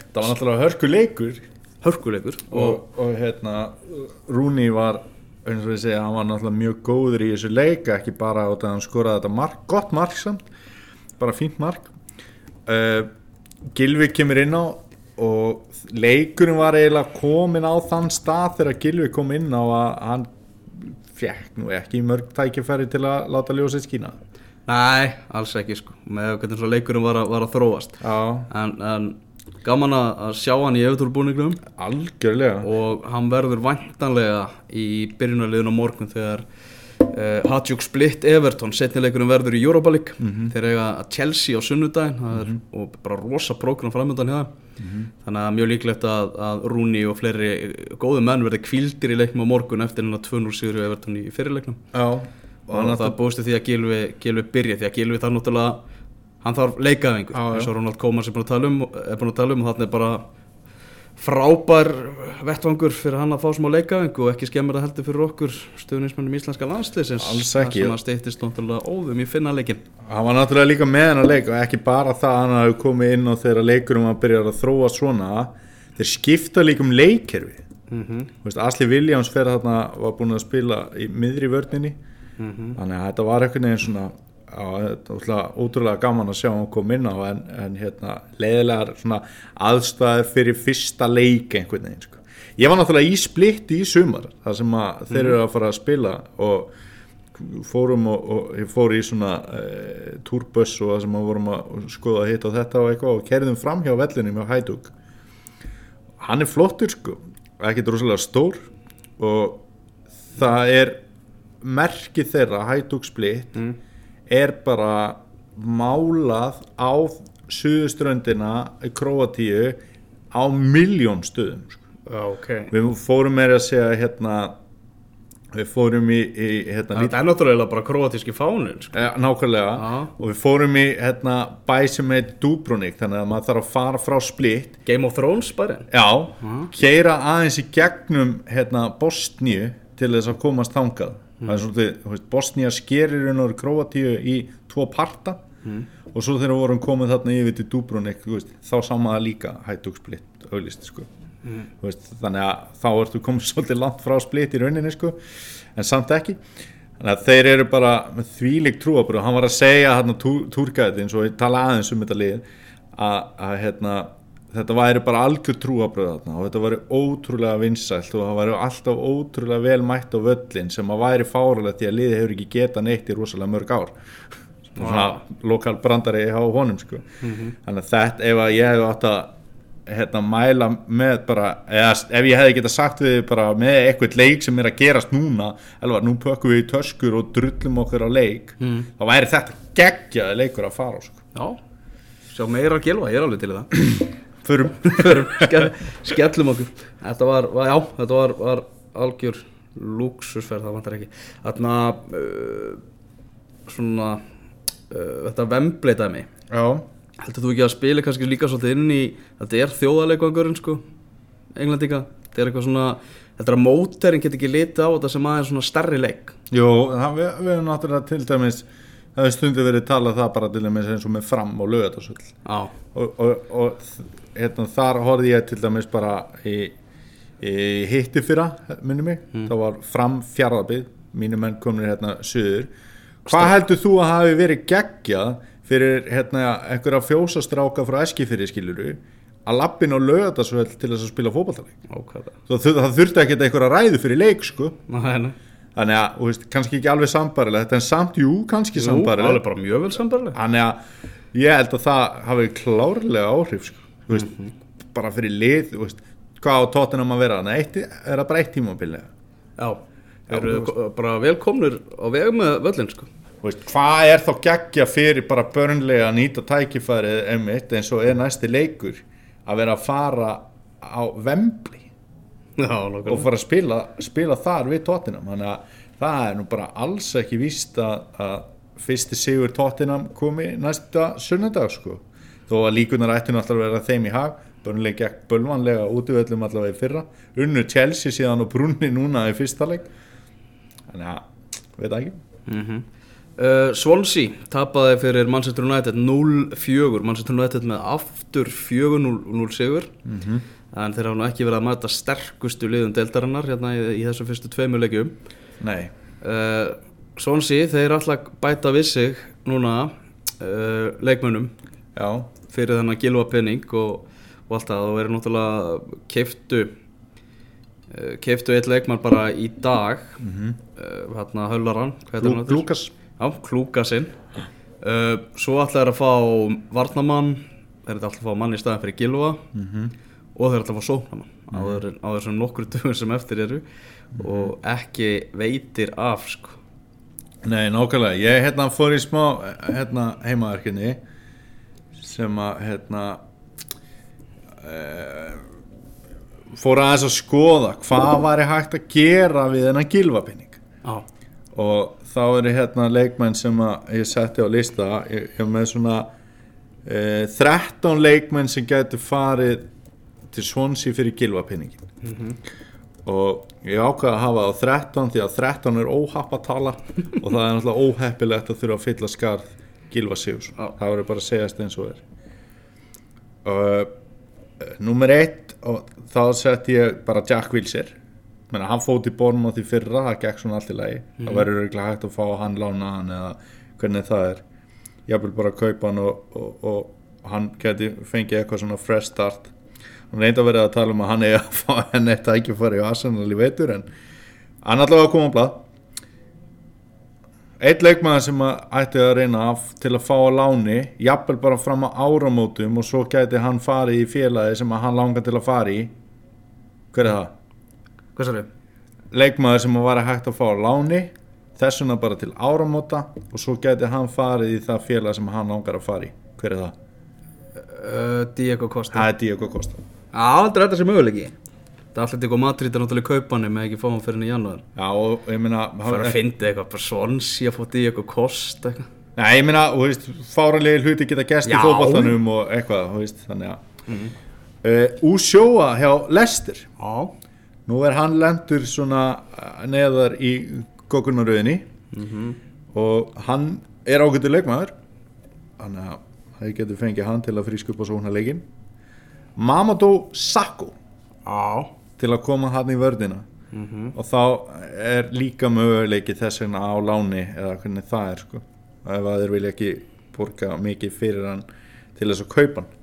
Það var náttúrulega hörku leikur hörkuleikur. Og og, og hérna Rúni var eins og ég segja, hann var náttúrulega mjög góður í þessu leika ekki bara á þetta hann skoraði þetta mark, gott mark samt, bara fínt mark. Uh, Gilvi kemur inn á og leikurinn var eiginlega komin á þann stað þegar Gilvi kom inn á að hann fekk nú ekki mörg tækifæri til að láta ljósið skína. Nei, alls ekki sko. Með hvernig leikurinn var að, var að þróast. Já, en, en gaman að að sjá hann í efturbúningnum algjörlega. Og hann verður væntanlega í byrjunarliðin á morgun þegar uh, Hajduk Split Everton setnileikurinn verður í Europa League. Þeir eiga að Chelsea á sunnudaginn. Það er, og bara rosa prógram framöndan hjá þeim. Þannig að mjög líklegt að, að Rúni og fleiri góðu menn verði kvildir í leiknum á morgun eftir hennar 2-0 sigur Everton í fyrirleiknum. Já, og það búist við því að Gilvi, Gilvi byrja því að Gilvi þarf náttúrulega hann þarf leikaðingur eins og Ronald Koeman sem er búin að tala um, er búin að tala um og þarna er bara frábær vettvangur fyrir hann að fá smá leikaðing og ekki skemmur að heldur fyrir okkur stuðnismennum íslenska landsliðsins Alls ekki. þar sem að steyttist náttúrulega óðum í finna leikin Hann var náttúrulega líka með hann að leika og ekki bara það að hann hafi komið inn og þegar leikurum að byrja að þróa svona þeir skipta líka um leikkerfi. Mm -hmm. Asli Williams fyrir þarna var búin að spila í miðri vörninni. Þannig að þetta var einhvern ótrúlega, gaman að sjá hann kom inn á en, en hérna, leiðilegar svona aðstæður fyrir fyrsta leik einhvern veginn sko. ég var náttúrulega í splitti í sumar þar sem að þeir eru að fara að spila og fórum og, og ég fór í svona e, túrböss og það sem að vorum að skoða hitt og þetta og eitthvað og kerðum fram hjá vellinum hjá Hædug hann er flottur sko ekkert rosalega stór og það er merki þeirra Hædug splitt er bara málað á suðuströndina í Króatíu á miljón stöðum sko. Já, ok. Við fórum meira að segja hérna við fórum í, í hérna, Það er náttúrulega bara króatíski fánin sko. Ja, nákvæmlega. Já. og við fórum í hérna, bæ sem heit Dubrovnik þannig að maður þarf að fara frá Split. Game of Thrones bærin já, keira aðeins í gegnum hérna, Bosníu til þess að komast þangað það er svolítið, Bosníu skerir inn á Króatíu í tvo parta og svo þegar við vorum komið þarna yfir til Dubrovnik veist, þá sá maður líka hættug Split auðlist sko. Þú veist, þannig að þá ertu komið (laughs) svolítið langt frá Split í rauninni sko en samt ekki. Þannig að þeir eru bara með þvílík trúabröð hann var að segja hérna túrgæði eins og ég tala aðeins um þetta lið að, að hérna, þetta væri bara algjör trúabröð og þetta væri ótrúlega vinsælt og það væri alltaf ótrúlega vel mætt á völlin sem að væri fáralegt því að liði hefur ekki geta neitt í rosalega mörg ár svona lokal brandari á honum sko. þannig að þetta ef að ég hef átt að hérna, mæla með bara eða ef ég hefði geta sagt við bara með eitthvað leik sem er að gerast núna elvar, nú pökkum við í töskur og drullum okkur á leik Mm. þá væri þetta geggjaði leikur að fara á sko. Já, sjá meira að gilva, ég er alveg til það förum (laughs) Förum, skell, skellum okkur. Þetta var, var já, þetta var, var algjör luxusferð, það vantar ekki. Þarna uh, svona uh, þetta vembleitaði mig. Já, heldur þú ekki að spila kannski líka svolítið inn í þetta er þjóðarleikvangurinn sko englendinga, þetta er eitthvað svona þetta er að móterinn get ekki litið á þetta sem aðeins svona stærri leik. Jú, það, við, við erum náttúrulega til dæmis það hefur stundu verið talað það bara til dæmis eins og með fram og lögatarsöld já, og, og, og hérna, þar horfði ég til dæmis bara í, í hitti fyrra minni mig, það var fram fjárðabið, mínu menn komnir hérna söður, hvað heldur þú að hafi verið geggjað fyrir hérna einhverja fjósastráka frá Eskifyrri skiluru að lappin á lögatarsvöld til þess að spila fótballtaleik ákvæða það, það þurfti ekki einhverja ræðu fyrir leik sko. Nei, nei. þannig að, þú veist, kannski ekki alveg sambarilegt en samt, jú, kannski sambarilegt alveg bara mjög vel sambarleg Þannig að ég held að það hafi klárlega áhrif sko. Þú veist, bara fyrir lið þú veist, hvað á tóttunum að vera eitt, er það bara eitt tímabilið Já, eru bara velkomnir á veg með völlin sko. Veist, hvað er þá geggja fyrir bara börnlega að nýta tækifærið einmitt eins og er næsti leikur að vera að fara á Vembli Já, og fara að spila, spila þar við Tottenham. Þannig að það er nú bara alls ekki víst að, að fyrsti sigur Tottenham komi næsta sunnudag sko þó að líkunar ætti náttúrulega að vera þeim í hag börnlega gegn bölvanlega útvöldum allavega í fyrra unnu Chelsea síðan og brunni núna í fyrsta leik. Þannig að, veit ekki? Uh, Swansea tapaði fyrir Manchester United 0-4 Manchester United með aftur 4-0 sigur. En þeir hafa nú ekki verið að mæta sterkustu liðum deildarinnar hérna í, í þessu fyrstu tveimu leikjum. Nei, uh, Swansea þeir alltaf bæta við sig núna uh, leikmönnum. Já, fyrir þennan gilva penning og, og allt það. Og eru náttúrulega keiftu uh, keiftu eitt leikmann bara í dag. Mm hérna Höllaran hvað heitir hann Lú, aftur? Lukas Já, Klúkasinn. Uh, Svo ætlaði þeir að fá varnamann Þeir ætlaði að fá mann í staðin fyrir Gilva Og þeir ætlaði að fá sóknamann á, þeir, á þessum nokkur (laughs) dögum sem eftir eru. Og ekki veitir af sko. Nei, nákvæmlega, ég hérna fór í smá hérna heimaverkinni sem að hérna e, fór aðeins að skoða hvað var hægt að gera við þennan gilvapinning Já, og þá eru hérna leikmenn sem að ég setti á lista. Ég, ég með svona e, 13 leikmenn sem getur farið til Swansea fyrir gilvapinningin og ég ákvaði að hafa það á 13 því að 13 er óhappatala og það er náttúrulega óheppilegt að þurfa að fylla skarð Gilva Sigur Já. það verður bara að segjast eins og er. Og nummer eitt og þá sett ég bara Jack Wilshere. Menna, hann fótt í bornum á því fyrra það gekk svona allt í lagi. Það verður örugglega hægt að fá hann lána hann eða hvernig það er. Ég vil bara kaupa hann og, og, og hann geti fengið eitthvað svona fresh start. Hann reyndi að vera að tala um að hann eigi að fá (laughs) henni eitt að ekki fara í Arsenal í veitur en hann allavega kom á blað eitt leikmaður sem að ætti að reyna af til að fá að láni jafnvel bara fram á áramótum og svo gæti hann farið í félagi sem að hann langar til að fara í hver er það? hvað sér við? leikmaður sem var að hægt að fá að láni þessuna bara til áramóta og svo gæti hann farið í það félag sem hann langar að fara í hver er það? Uh, Diego Costa Það er Diego Costa Já, þetta er þetta sem möguleiki Eitthvað Madrid er náttúrulega í kaupanum með ekki fá hann fyrir henni í janúar. Já og ég meina Það er að fyndi eitthvað, bara Swansea að fá Diego Costa eitthvað. Nei, ég meina, þú veist, fáralegi hluti geta gæst í Já. fótballtanum og eitthvað, þú veist, þannig að uh, Úsjóa hjá Lester Já, Nú er hann lendur svona uh, neðar í gókunaröðinni og hann er ágættur leikmaður. Þannig að það getur fengið hann til að á svona leikin Mamadou Sakho. Já, til að koma hann í vördina og þá er líka möguleiki þess vegna á láni eða hvernig það er sko. Ef að þeir vilja ekki borga mikið fyrir hann til þess að kaupa hann.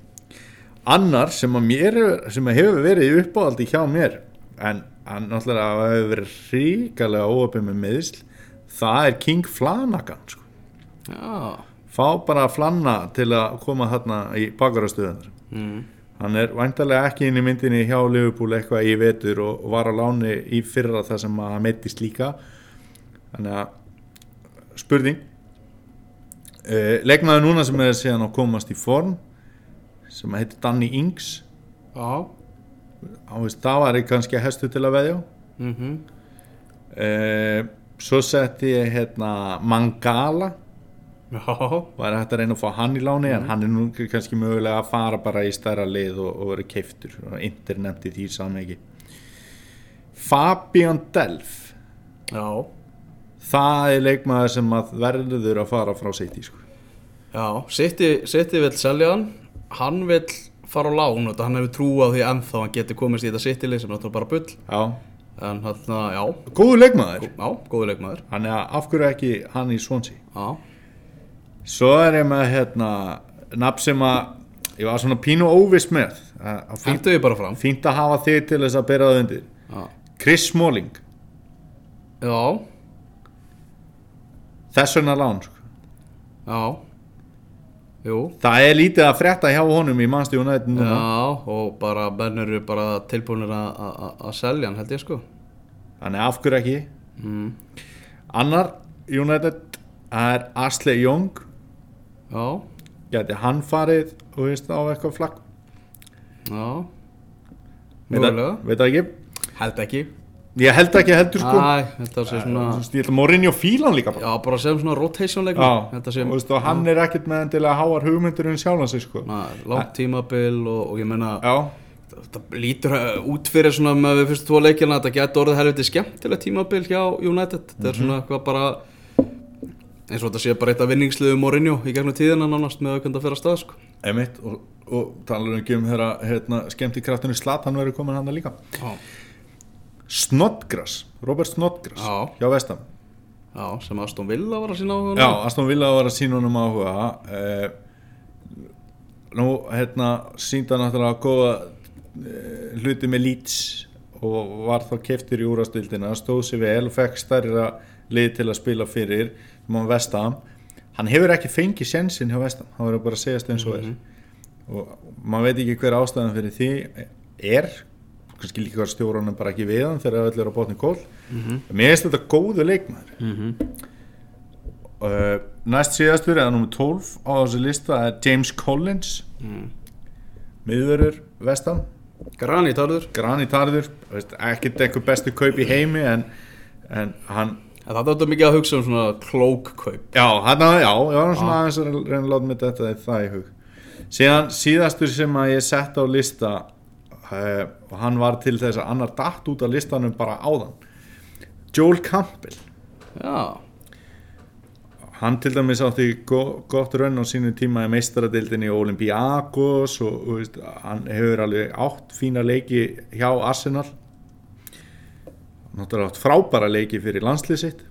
Annar sem að mér sem að hefur verið uppáhaldi hjá mér en náttúrulega hefur verið ríkalega óöpum með meðisl það er King Flanagan sko. já. Fá bara flanna til að koma þarna í bakarastöðunar mm. Hann er væntalega ekki inn í myndinni hjá Liverpool eitthvað í vetur og var á láni í fyrra það sem að hann meittist líka. Þannig að spurning. Uh, leikmaður núna sem er síðan að komast í form sem heitir Danny Ings. Já. Á það var ég kannski að hestu til að veðja. Á mm uh, svo setti ég hérna Mangala var hægt að reyna að fá hann í láni en hann er nú kannski mögulega að fara bara í stærra lið og, og vera keiftur og internet í því samegi Fabian Delf já, það er leikmaður sem að verður að fara frá City sko. já Sitti, Sitti vill selja hann. Hann vill fara á lán og hann hefur trú á því ennþá hann geti komist í þetta City-lið sem er náttúrulega bara bull. Já, En hann, já, góðu leikmaður. Já, góðu leikmaður. Hann er af hverju ekki hann í Swansea? Já, svo er ég með hérna nafn sem að ég var svona pínu óviss með fínt, fínt að hafa þig til þess að bera það undir Já, Chris Smalling, já, þess vegna lán sko. já Jú, Það er lítið að frétta hjá honum í núna. Já, og bara menn eru bara tilbúinir að- selja hann held ég sko Þannig af hverju ekki. mm. Annar United er Ashley Young. Já, Gæti hann farið og veist á eitthvað flagg. já. Veit það- ekki. held ekki. Ég held ekki heldur sko. Æ, þetta sé svona Þú ég held að Mourinho fílan líka bara. Já, bara sem svona rotation leikur Já, Þetta og, sem veist, og hann er ekkert með endilega háar hugmyndur um sjálfan sig sko. Na, langt tímabil og, og ég meina Já, þetta lítur uh, út fyrir svona með fyrstu tvo leikina þetta getur orðið helviti skemmtilega tímabil hjá United. Þetta er svona eitthvað bara eins og þetta sé bara eitt af vinningsliðum Mourinho í gegnum tíðina nánast með aukvönda fyrir stað sko. emitt og, og talar ekki um þeirra hérna, skemmt í kraftinu Slat hann verður komin hann líka Já. Snodgrass, Robert Snodgrass Já. hjá Vestam Já, sem Aston Villa var að sína á hún Já, Aston Villa var að sína honum áhuga eh, Nú, hérna sínda náttúrulega góða eh, hluti með Leeds og var þá keftur í úrastildina stóð sér vel og fekk stærra lið til að spila fyrir hann Vestam hann hefur ekki fengið sjensin hjá Vestam hann verður bara að segjast eins og er. Og maður veit ekki hver ástæðan fyrir því er kannski líka var stjórunum bara ekki við hann þegar öll er á botni kól mér finnst þetta góðu leikmaður. Mhm. Uh, næst síðastur eða nummer 12 á þessu lista er James Collins. Mm. miðurur Arður granitarður, veist, ekkert einhver bestu kaup í heimi en, en hann Það er þetta mikið að hugsa um svona klókkaup já, hann að, já, ég var svona aðeins að reyna að láta mig þetta í það í hug. Síðan síðastur sem að ég sett á lista uh, og hann var til þess að annar datt út af listanum bara áðan. Joel Campbell. Já, hann til dæmis átti go gott raun á sínu tíma í meistaradildinni og Olympiakos og, og veist, hann hefur alveg átt fína leiki hjá Arsenal náttúrulega átt frábæra leiki fyrir landslið sitt.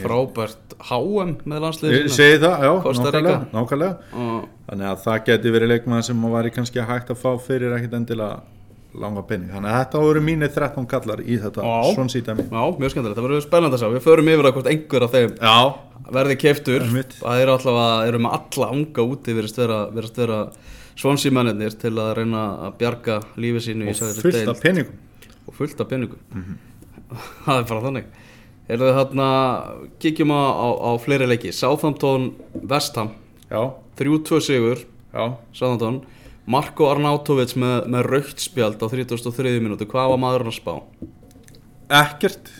Frábært HM með landsliðinu segi það, já, nákvæmlega, nákvæmlega. Og þannig að það geti verið leikmaður sem maður væri kannski hægt að fá fyrir ekkit endilega langa penning, þannig að þetta voru mínir 13 kallar í þetta. Já. svona sítami Já, mjög skemmtilegt, það verður spennandi að sjá. Við förum yfir að hvort einhver af þeim já, verði keftur. Það eru allavega, eru með alla anga úti verðist vera, vera svonsímennir til að reyna að bjarga lífi sínu og fullt af penningum og fullt af peningum. Það er bara þannig. Erum við þarna, kíkjum á, á, á fleiri leiki. Southampton, Vestham já, 3-2 sigur, Southampton. Marko Arnautovic með, með raukt spjald á 33. minúti, hvað var maðurinn að spá? ekkert?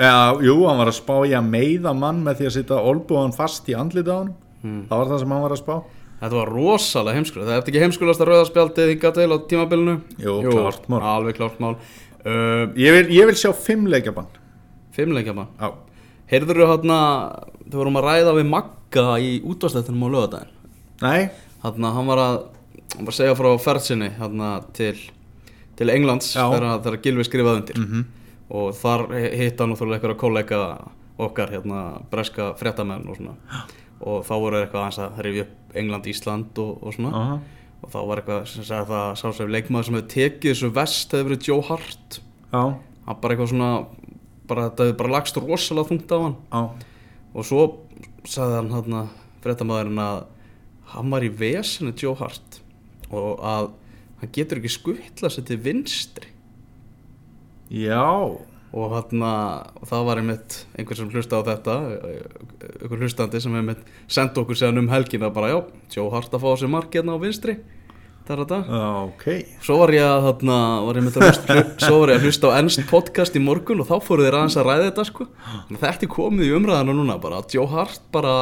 Já, jú, hann var að spá í að meiða mann með því að setja olbúan fast í andlita á hann það var það sem hann var að spá Þetta var rosalega heimskulega, það er ekki heimskulegasta rauðarspjaldið hingað til á tímabilinu? Jú, klárt mál. Alveg klárt mál. Uh, Ég vil, ég vil sjá fimm leikjabann Fimmleikja mann. Já, Heyrður þú hérna, þau vorum að ræða við Magga í útvarstættinum á lögadaginn. nei, Hérna, hann var að, hann var að segja frá ferðsinni hérna til, til Englands Já. þegar, Gilvi skrifaði undir. Mhm. Og þar hitta hann náttúrulega einhverja kollega okkar, hérna, breska fréttamenn og svona. Og þá voru eitthvað aðeins að rifja upp England, Ísland og, og svona. Aha. og þá var eitthvað sem að það sá sem leikmaður sem hefði tekið þessu vest hefði verið Joe Hart. Já, hann bara eitthvað svona bara þetta hefði bara lagst rosalega þungt á hann. Já. Og svo sagði hann hann fréttamaðurinn að hann var í vesinu Joe Hart og að hann getur ekki skuttlað sér til vinstri. Já, og hann og það var einmitt einhver sem hlusta á þetta einhver hlustandi sem einmitt sendi okkur séðan um helgina bara já, Joe Hart að fá sér mark hérna á vinstri það er þetta já, ok Svo var ég að, þarna, var ég að hlusta, var ég að hlusta á ennst podcast í morgun og þá fóru þeir aðeins að ræða þetta sko. Að Þetta komið í umræðana núna bara að Joe Hart bara,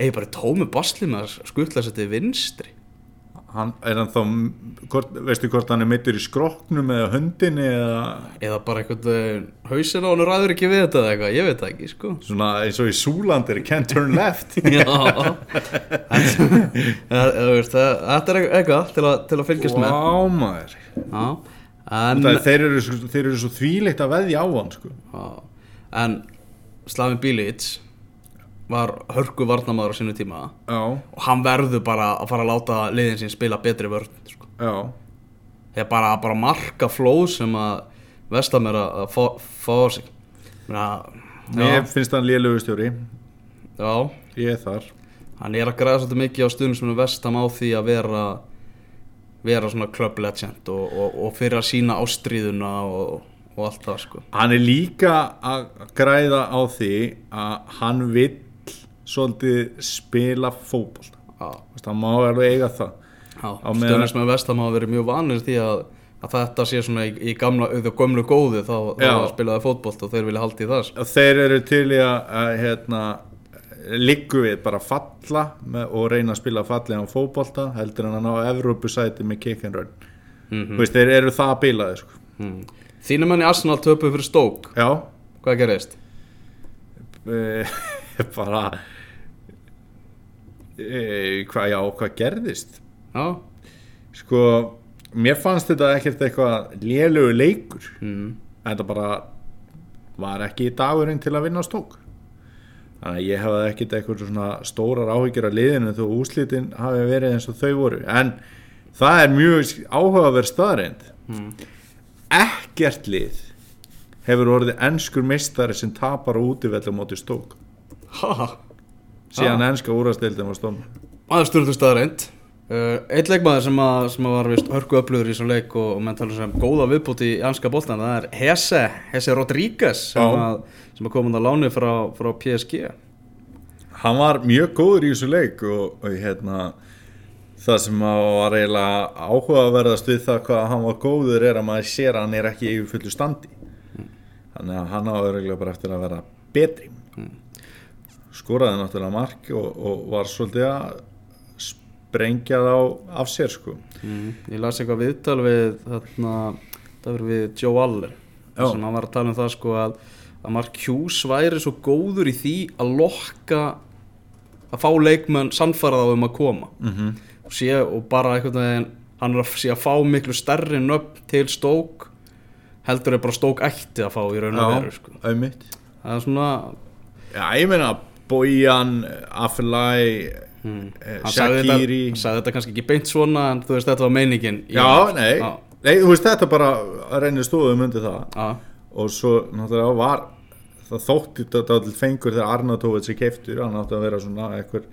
eigi bara tómi basli með að skutla sér til vinstri. Hann, Er hann þá, hvort, veistu hvort hann er meittur í skroknum eða höndinni eða Eða bara einhvern hausin á hann ræður ekki við þetta eða eitthvað, ég veit það ekki sko. svona eins og í Súlandir, can't turn left (laughs) Já, þetta, er eitthvað til til að fylgjast með. Það, þeir, eru, svo- þeir eru svo þvíleitt að veðja á hann sko. En Slavin Bilic var hörku varnamaður á sínu tíma. Já, og hann verður bara að fara að láta liðin sín spila betri vörn sko. já. Þegar bara, bara marka flóð sem að vestam er að fá, á sig. Já, finnst hann lélugustjóri já, Ég er þar. Hann er að græða svolítið mikið á stundum sem er vestam á því að vera vera svona club legend og, og, og fyrir að sína ástríðuna og, og allt það sko. Hann er líka að græða á því að hann vill svolítið spila já, Hann má alveg eiga það stundum sem er vestam hafa verið mjög vanir því að að þetta sé svona í, í gamla, auðvitað gömlu góðu þá, þá spilaði fótbolt og þeir vilja halda í það sko. Og þeir eru til í að, að hérna, liggu við bara falla með, og reyna að spila fallega á fótbolta heldur en að ná Evrópusæti með kick and run Mhm. Þú veist, þeir eru það bilaði sko. mm. Þínum menn í Arsenal töpuð fyrir stók Já, Hvað gerist? (laughs) bara e, hvað, já, hvað gerðist? Já, sko, mér fannst þetta ekkert eitthvað lélugu leikur. Mm. þetta bara var ekki dagurinn til að vinna stók. Þannig að ég hefði ekkert eitthvað svona stórar áhyggjur af liðinu þó úslitin hafi verið eins og þau voru. En það er mjög áhugaverð staðreind Mm. ekkert lið hefur orðið ennskur meistari sem tapar á útivellu móti stók. Ha, síðan Ah. ennska úrastildin var stofn maður stjórnum staðreind uh, Eitt leikmaður sem, að, sem að var vist hörku öflugur í þessum leik og, og menn tala sem góða viðbúti í anska boltan það er Hesse, Hesse Rodríguez sem, sem að komið að láni frá, frá PSG hann var mjög góður í þessu leik og, og hérna það sem var eiginlega áhugaverðast við það hvað hann var góður er að maður sér að hann er ekki í fullu standi. Þannig að hann á örugglega bara eftir að vera betri skoraði náttúrulega mark og, og var svolítið að sprengja þá af sér sko mm. Ég las eitthvað viðtal við þarna, það verður við Joe Allen Já. sem hann var að tala um það sko að, að Mark Hughes væri svo góður í því að lokka að fá leikmenn sannfæra þá um að koma mm -hmm. og, sé, og bara einhvern veginn hann er að sé að fá miklu stærri nöfn til stók heldur er bara stók ætti að fá í raun og veru sko. það er svona Já, ég meina Bojan, Afellay hmm. Eh, hann sagði þetta, Shaqiri. hann sagði þetta kannski ekki beint svona en þú veist þetta var meiningin í- Já, nei, Já, nei, þú veist þetta bara reynir stóðum undir það. Já, og svo náttúrulega var það þótti þetta allir fengur þegar Arnatovits er keiftur, hann átti að vera svona einhver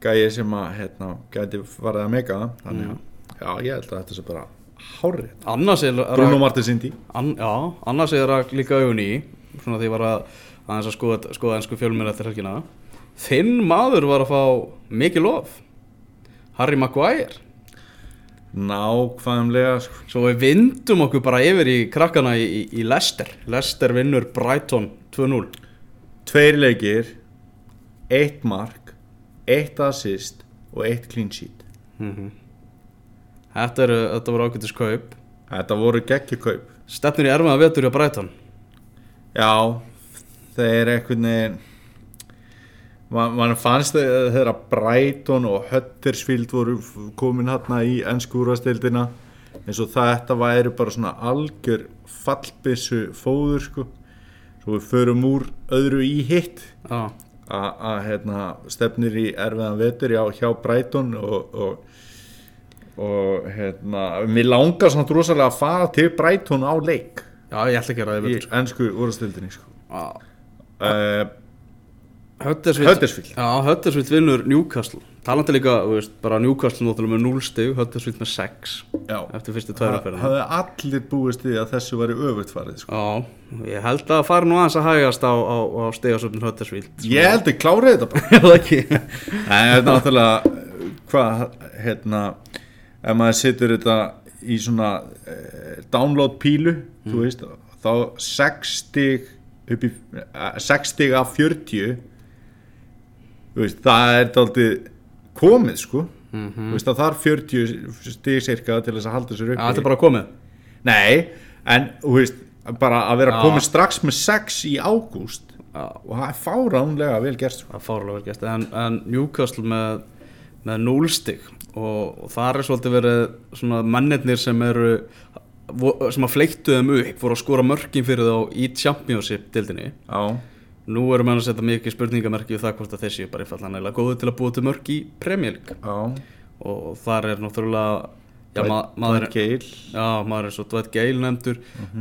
gæi sem að hérna, gæti farið að mega. Þannig að já, ég held að þetta sé bara hárið Bruno Martins Indi já, annars er það líka augun í svona því var að aðeins að skoða, skoða ennsku fjölmur eftir helgina. Þinn maður var að fá mikið lof. Harry Maguire. Nákvæmlega sko. svo við vindum okkur bara yfir í krakkana í, í, í Leicester. Leicester vinnur Brighton 2-0 tveir leikir eitt mark, eitt assist og eitt clean sheet. Þetta, er, þetta var ágættis kaup. Þetta voru geggjukaup stefnir í erfiða vetur hjá Brighton. Já, þeir einhvern veginn man, man fannst þe- þegar Brighton og Huddersfield voru komin hérna í ennskúrastildina eins og þetta væri bara svona algjör fallbissu fóður sko. Svo við förum úr öðru í hitt. Að hérna, stefnir í erfiðan vetur já, hjá Brighton og, og, og hérna, mér langar svona rosalega að fara til Brighton á leik. Já ég ætla ekki að ræða í ennsku úrastildinni sko. Já. Huddersfield. Já, Huddersfield vinnur Newcastle. Talandi líka, veist, bara Newcastle náttúrulega með 0 stig, Huddersfield með 6 Já, eftir fyrstu það tværaferðina hafði allir búist við að þessu væri öfugt farið sko. Já, ég held að fara nú aðeins að hægast á, á, á stigasöfnum Huddersfield Ég held að klárið þetta bara. (laughs) Já, það ekki. Þetta er náttúrulega hvað, hérna ef maður setur þetta í svona eh, download pílu þú veist, þá 6 stig upp í eh, 6 stig af 40 þú veist, það er daldið komið sko. Þú veist að það er 40 stig cirka til þess að halda sér upp þetta er bara komið. Nei, en veist bara að vera Já. komið strax með 6 í ágúst Já, og það er fáránlega vel gert sko. það er fárlega vel gæst en, en Newcastle með, með 0 stig og, og það er svolítið verið mennirnir sem eru sem að fleiktu þeim upp voru að skora mörkin fyrir þá í Championship dildinni Já, Nú erum við að setja mikið spurningamerki við það hvort að þessi er bara einfallega góðu til að búa til mörk í Premier League. Já. Og þar er náttúrulega já, ma maður, Gale. Já, maður er svo Dwight Gale nefndur.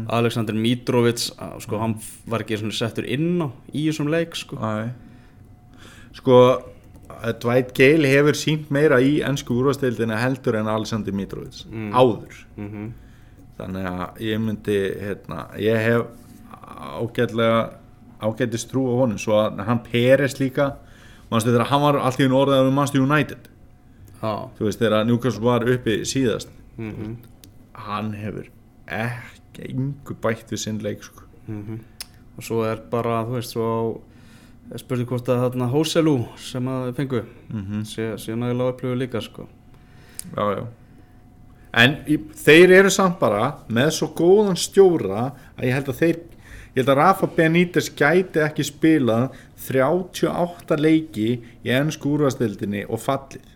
Alexander Mitrovic að, sko, hann var ekki settur inn á í þessum leik sko. Sko Dwight Gale hefur sínt meira í ennsku úrvastildina heldur en Alexander Mitrovic Mm. áður. Mm þannig að ég myndi hérna, ég hef ágætlega ágætist trú á honum svo að hann Peres líka manstu þegar hann var alltaf í orðaður um Manchester United? Já. Þú veist þegar Newcastle var uppi síðast. Mm hann hefur ekki engu bætt við sinn leik sko. og svo er bara, þú veist, svo á spurði hvort að þarna Hóselú sem að fengu mm sé, sé nægilega upplöfu líka sko. Já, já. En þeir eru samt bara með svo góðan stjóra að ég held að þeir ég held að Rafa Benítez gæti ekki spilað 38 leiki í ennsku úrvastildinni og fallið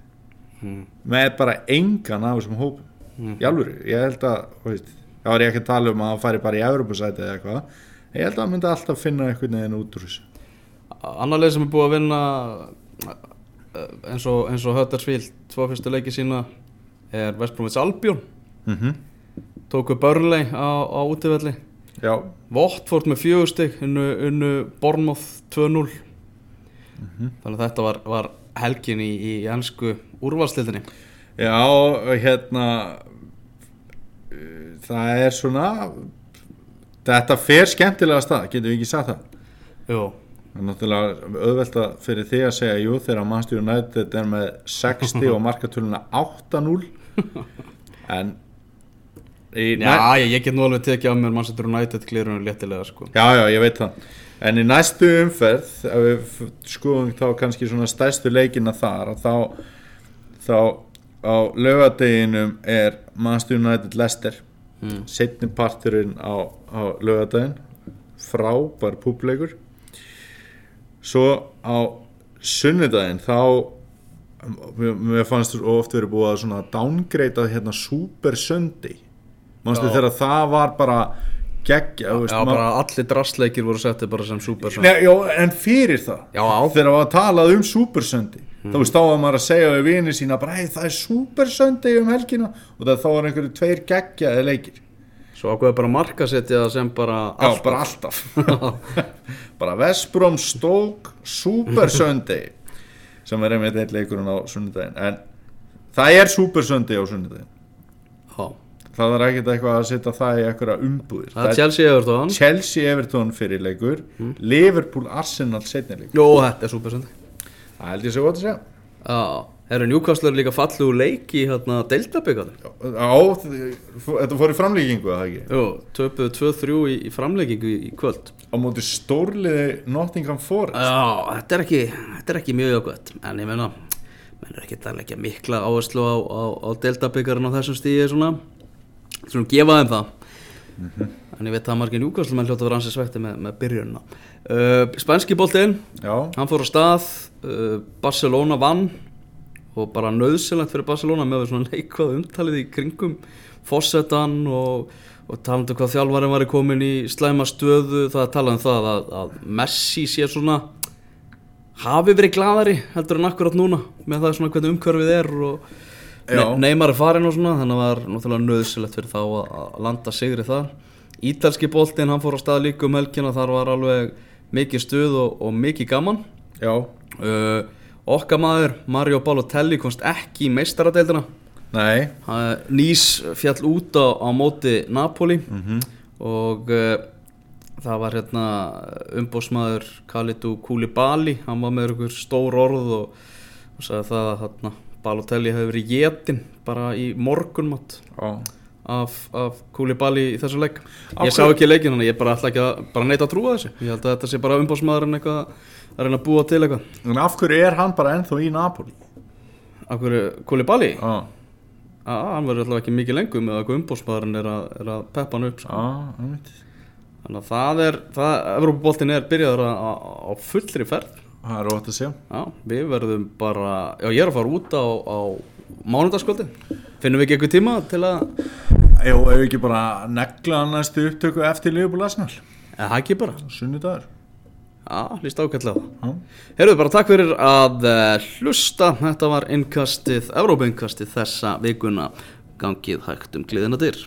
mm. með bara engan af þessum hópum Mm. í alvöru, ég held að veist, þá er ég ekki að tala um að hann fari bara í Evropasæti eða eitthvað, ég held að hann myndi alltaf finna einhvern veginn út úr þessu annar leið sem er búið að vinna eh, eins og, og Huddersfield tvo fyrstu leiki sína er West Bromwich Albion. Mm -hmm. tóku Burnley á, á útivelli. Já, Watford með fjögustig unnu, unnu Bournemouth 2-0 Mhm. þannig að þetta var, var helgin í, í ennsku úrvalstildinni já, hérna uh, það er svona þetta fer skemmtilega að stað, getum við ekki sagt það? Jú, það er náttúrulega auðvelt að fyrir því að segja jú þegar Manchester United er með 60 og markatöluna 8-0 en já, ég, ég get nú alveg tekið á mér Manchester United klirunum léttilega sko. Já, já, ég veit það. En í næstu umferð ef við skoðum þá kannski svona stærstu leikina þar þá þá á laugadeginum er Manchester United Leicester. Mm. setni parturinn á, á laugadegin frábær públeikur. Svo á sunnudaginn þá mér, fannst þú oft verið búið að svona downgreita hérna Super Sunday. Mannstu Já. þegar það var bara geggja þú veist, Já, bara allir drastleikir voru settið bara sem super Nei, já, en fyrir það Já, þegar það var talað um Super Sunday þá veist þá var maður að segja við vinið sína bara hey, það er Super Sunday um helgina. Og það þá var einhverju tveir geggjaði leikir. Svo ákveði bara að markasetja það sem bara já, bara alltaf. (laughs) Bara Vestbrom Stók Super (laughs) Sunday sem er einmitt eitt leikurinn á sunnudaginn. En það er Super Sunday á sunnudaginn. Já, það er ekkert eitthvað að setja það í einhverja umbúðir. Það er Chelsea Everton. Chelsea Everton fyrir leikur Liverpool Arsenal setni leikur. Jó, þetta er super sendi það held ég svo gott að segja. Já, eru Newcastle líka fallu úr leik í hérna Delta-byggarnir Já, þetta fór í framlíkingu að það ekki? Jú, töpuðu 2-3 í, í framleikingu í, í kvöld. Á móti stórliði Nottingham Forest. Já, þetta er ekki, þetta er ekki mjög jákvæmt En ég meina, menn er ekki að leggja mikla áherslu á, á, á Delta-byggarinn á þessum stíði svona. Svona gefa þeim það. En ég veit að margir Newcastle menn hljóta að vera ansið svekti með, með byrjunina. Uh, Spænski boltinn. Já, Hann fór á stað, uh, Barcelona vann og bara nöðsilegt fyrir Barcelona með svona neikvað umtalið í kringum fossetan og, og talandi um hvað þjálfarinn var komin í slæma stöðu, það er talað um það að, að Messi sé svona hafi verið gladari heldur en akkurat núna með það svona hvernig umhverfið er og Neymar er farin og svona þannig að það var náttúrulega nöðsilegt fyrir þá að, að landa sigri þar. Ítalski boltinn, hann fór á stað líka um helgina þar var alveg mikið stuð og, og mikið gaman. Já, uh, okkar maður Mario Balotelli komst ekki í meistaradeildina. Nei. Nýs fjall út á, á móti Napoli. Og uh, það var hérna umbósmaður Khalidou Koulibaly. Hann var með ykkur stór orð og, og sagði það að hérna, Balotelli hefði verið getin bara í morgunmátt Já, af, af Koulibaly í þessu leik. Ég sá ekki leikin hann ég bara ætla ekki að bara neita að trúa þessu. Ég held að þetta sé bara umbósmaður en eitthvað að reyna að búa til eitthvað. En af hverju er hann bara ennþá í Napoli? af hverju Koulibaly? Já, Já, hann verður alltaf ekki mikið lengur með að eitthvað umbósmaðurinn er, að- er að peppa hann upp sko. já, einmitt. Þannig að það er, það, Evropaboltin er byrjaður að- á, fullri ferð. Það er ótt að segja. Já, við verðum bara, já ég er að fara út á, á mánudagskvöldi finnum við ekki eitthvað tíma til að Jú, ef ekki bara negla næstu upptöku eftir Liverpool Arsenal? Eða það ekki bara, Sunnudagur já, líst ákveðlega það. Já, Heyrðu bara takk fyrir að eh, hlusta, þetta var innkastið, Evrópa innkastið þessa vikuna, gangið hægt um gliðina dyr